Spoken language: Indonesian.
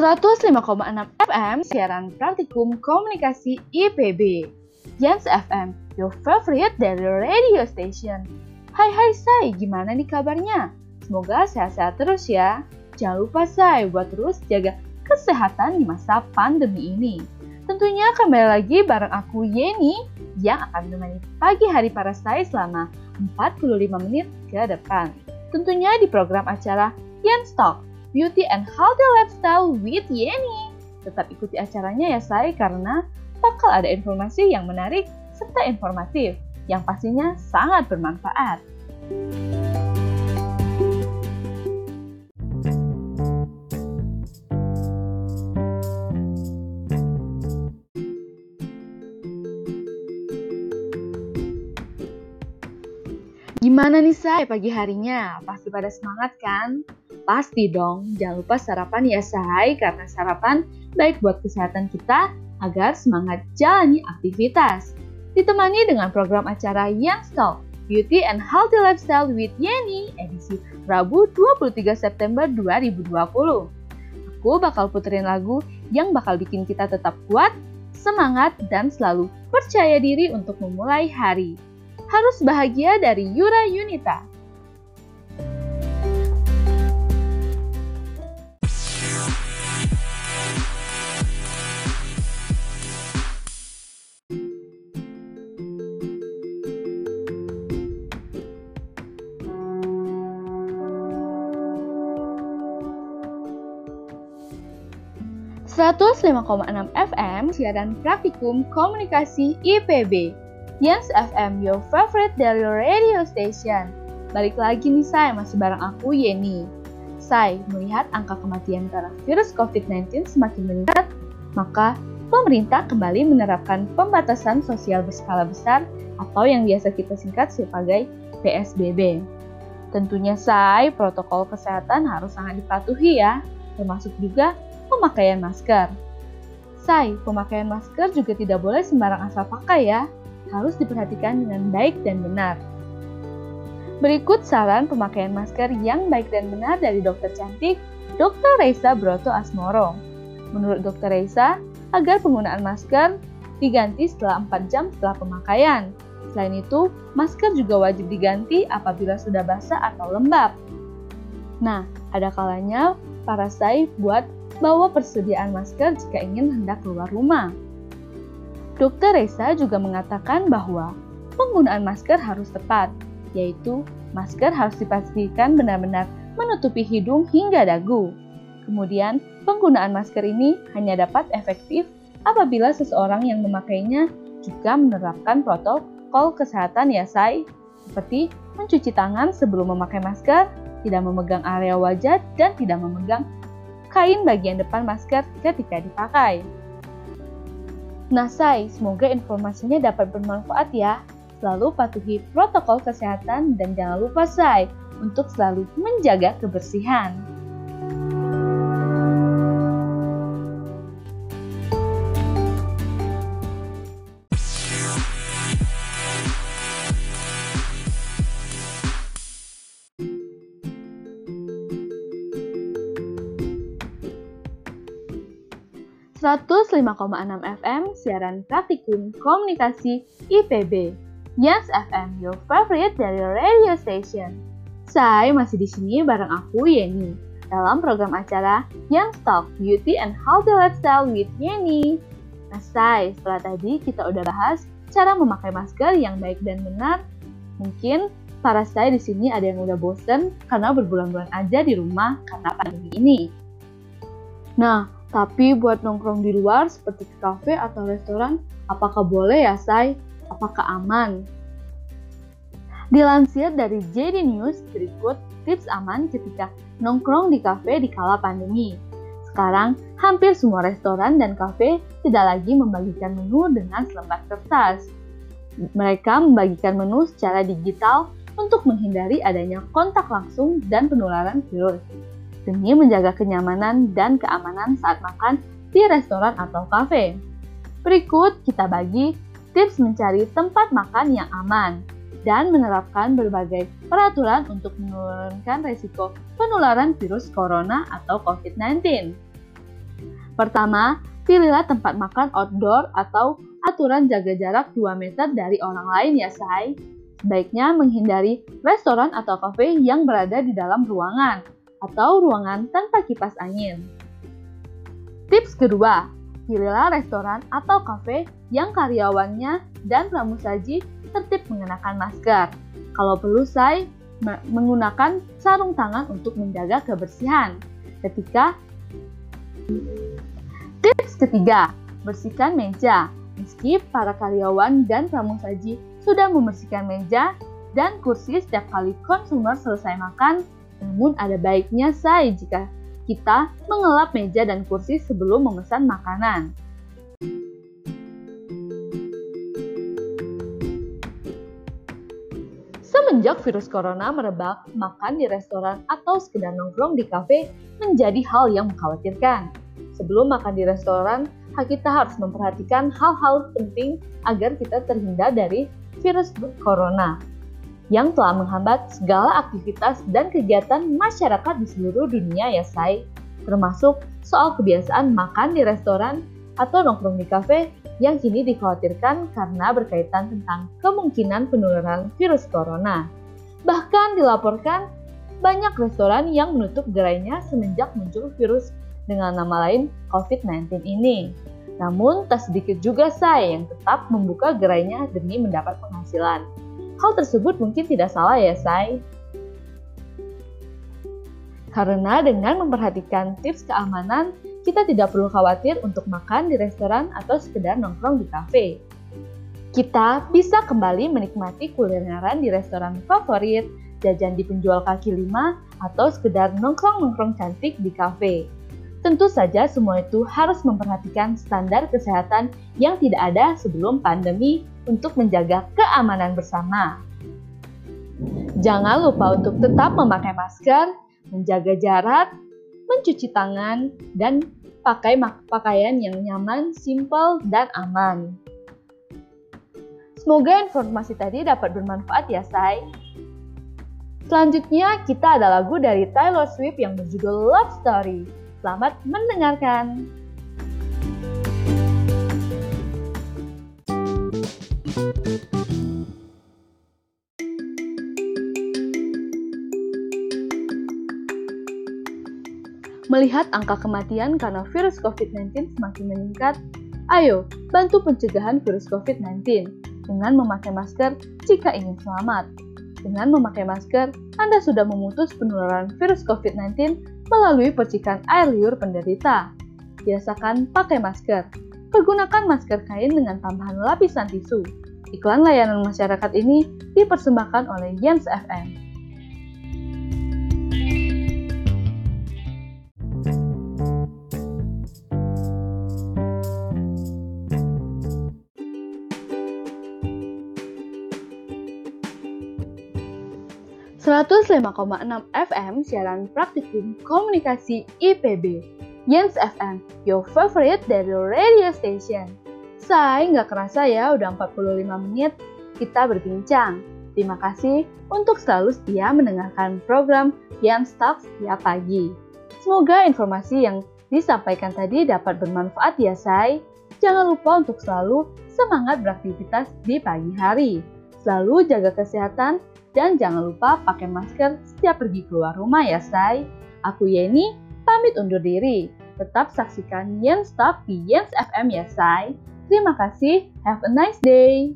105,6 FM siaran praktikum komunikasi IPB. Jans FM, your favorite dari radio station. Hai hai say, gimana nih kabarnya? Semoga sehat-sehat terus ya. Jangan lupa say buat terus jaga kesehatan di masa pandemi ini. Tentunya kembali lagi bareng aku Yeni yang akan menemani pagi hari para say selama 45 menit ke depan. Tentunya di program acara Yen Talk Beauty and Healthy Lifestyle with Yeni. Tetap ikuti acaranya ya say, karena bakal ada informasi yang menarik serta informatif yang pastinya sangat bermanfaat. Gimana nih say pagi harinya? Pasti pada semangat kan? Pasti dong, jangan lupa sarapan ya say, karena sarapan baik buat kesehatan kita agar semangat jalani aktivitas. Ditemani dengan program acara Young Style, Beauty and Healthy Lifestyle with Yeni, edisi Rabu 23 September 2020. Aku bakal puterin lagu yang bakal bikin kita tetap kuat, semangat, dan selalu percaya diri untuk memulai hari. Harus Bahagia dari Yura Yunita. Enam FM siaran praktikum komunikasi IPB Yes FM, your favorite dari radio station. Balik lagi nih Say, masih bareng aku Yeni. Say, melihat angka kematian karena virus COVID-19 semakin meningkat, maka pemerintah kembali menerapkan pembatasan sosial berskala besar atau yang biasa kita singkat sebagai PSBB. Tentunya Say, protokol kesehatan harus sangat dipatuhi ya, termasuk juga pemakaian masker. Say, pemakaian masker juga tidak boleh sembarang asal pakai ya, harus diperhatikan dengan baik dan benar. Berikut saran pemakaian masker yang baik dan benar dari dokter cantik, Dr. Reza Broto Asmoro. Menurut Dr. Reza, agar penggunaan masker diganti setelah 4 jam setelah pemakaian. Selain itu, masker juga wajib diganti apabila sudah basah atau lembab. Nah, ada kalanya para saif buat bawa persediaan masker jika ingin hendak keluar rumah. Dokter Reza juga mengatakan bahwa penggunaan masker harus tepat, yaitu masker harus dipastikan benar-benar menutupi hidung hingga dagu. Kemudian, penggunaan masker ini hanya dapat efektif apabila seseorang yang memakainya juga menerapkan protokol kesehatan ya say, seperti mencuci tangan sebelum memakai masker, tidak memegang area wajah, dan tidak memegang kain bagian depan masker ketika dipakai. Nah, Say, semoga informasinya dapat bermanfaat ya. Selalu patuhi protokol kesehatan dan jangan lupa Say untuk selalu menjaga kebersihan. 105,6 FM siaran praktikum komunikasi IPB. Yes FM, your favorite dari radio station. Saya masih di sini bareng aku Yeni dalam program acara Young Talk Beauty and Healthy Lifestyle with Yeni. Nah, say, setelah tadi kita udah bahas cara memakai masker yang baik dan benar. Mungkin para saya di sini ada yang udah bosen karena berbulan-bulan aja di rumah karena pandemi ini. Nah, tapi buat nongkrong di luar seperti ke kafe atau restoran, apakah boleh ya, Say? Apakah aman? Dilansir dari JD News, berikut tips aman ketika nongkrong di kafe di kala pandemi. Sekarang, hampir semua restoran dan kafe tidak lagi membagikan menu dengan selembar kertas. Mereka membagikan menu secara digital untuk menghindari adanya kontak langsung dan penularan virus demi menjaga kenyamanan dan keamanan saat makan di restoran atau kafe. Berikut kita bagi tips mencari tempat makan yang aman dan menerapkan berbagai peraturan untuk menurunkan risiko penularan virus corona atau COVID-19. Pertama, pilihlah tempat makan outdoor atau aturan jaga jarak 2 meter dari orang lain ya say. Sebaiknya menghindari restoran atau kafe yang berada di dalam ruangan atau ruangan tanpa kipas angin. Tips kedua, pilihlah restoran atau kafe yang karyawannya dan pramusaji tertib mengenakan masker. Kalau perlu, saya menggunakan sarung tangan untuk menjaga kebersihan. Ketika Tips ketiga, bersihkan meja. Meski para karyawan dan pramusaji sudah membersihkan meja dan kursi setiap kali konsumer selesai makan, namun ada baiknya saya jika kita mengelap meja dan kursi sebelum memesan makanan. Semenjak virus corona merebak, makan di restoran atau sekedar nongkrong di kafe menjadi hal yang mengkhawatirkan. Sebelum makan di restoran, kita harus memperhatikan hal-hal penting agar kita terhindar dari virus corona yang telah menghambat segala aktivitas dan kegiatan masyarakat di seluruh dunia ya say, termasuk soal kebiasaan makan di restoran atau nongkrong di kafe yang kini dikhawatirkan karena berkaitan tentang kemungkinan penularan virus corona. Bahkan dilaporkan banyak restoran yang menutup gerainya semenjak muncul virus dengan nama lain COVID-19 ini. Namun, tak sedikit juga saya yang tetap membuka gerainya demi mendapat penghasilan. Hal tersebut mungkin tidak salah ya, Say. Karena dengan memperhatikan tips keamanan, kita tidak perlu khawatir untuk makan di restoran atau sekedar nongkrong di kafe. Kita bisa kembali menikmati kulineran di restoran favorit, jajan di penjual kaki lima, atau sekedar nongkrong-nongkrong cantik di kafe. Tentu saja semua itu harus memperhatikan standar kesehatan yang tidak ada sebelum pandemi untuk menjaga keamanan bersama. Jangan lupa untuk tetap memakai masker, menjaga jarak, mencuci tangan, dan pakai pakaian yang nyaman, simple, dan aman. Semoga informasi tadi dapat bermanfaat ya, say. Selanjutnya, kita ada lagu dari Taylor Swift yang berjudul Love Story. Selamat mendengarkan. Melihat angka kematian karena virus COVID-19 semakin meningkat, ayo bantu pencegahan virus COVID-19 dengan memakai masker jika ingin selamat. Dengan memakai masker, Anda sudah memutus penularan virus COVID-19 melalui percikan air liur penderita. Biasakan pakai masker. Pergunakan masker kain dengan tambahan lapisan tisu. Iklan layanan masyarakat ini dipersembahkan oleh Jens FM. Enam FM siaran praktikum komunikasi IPB. Yens FM, your favorite dari radio station. Saya nggak kerasa ya udah 45 menit kita berbincang. Terima kasih untuk selalu setia mendengarkan program Yens Talks setiap pagi. Semoga informasi yang disampaikan tadi dapat bermanfaat ya, Say. Jangan lupa untuk selalu semangat beraktivitas di pagi hari. Selalu jaga kesehatan dan jangan lupa pakai masker setiap pergi keluar rumah ya, say. Aku Yeni, pamit undur diri. Tetap saksikan Yens Talk di Yens FM ya, say. Terima kasih, have a nice day.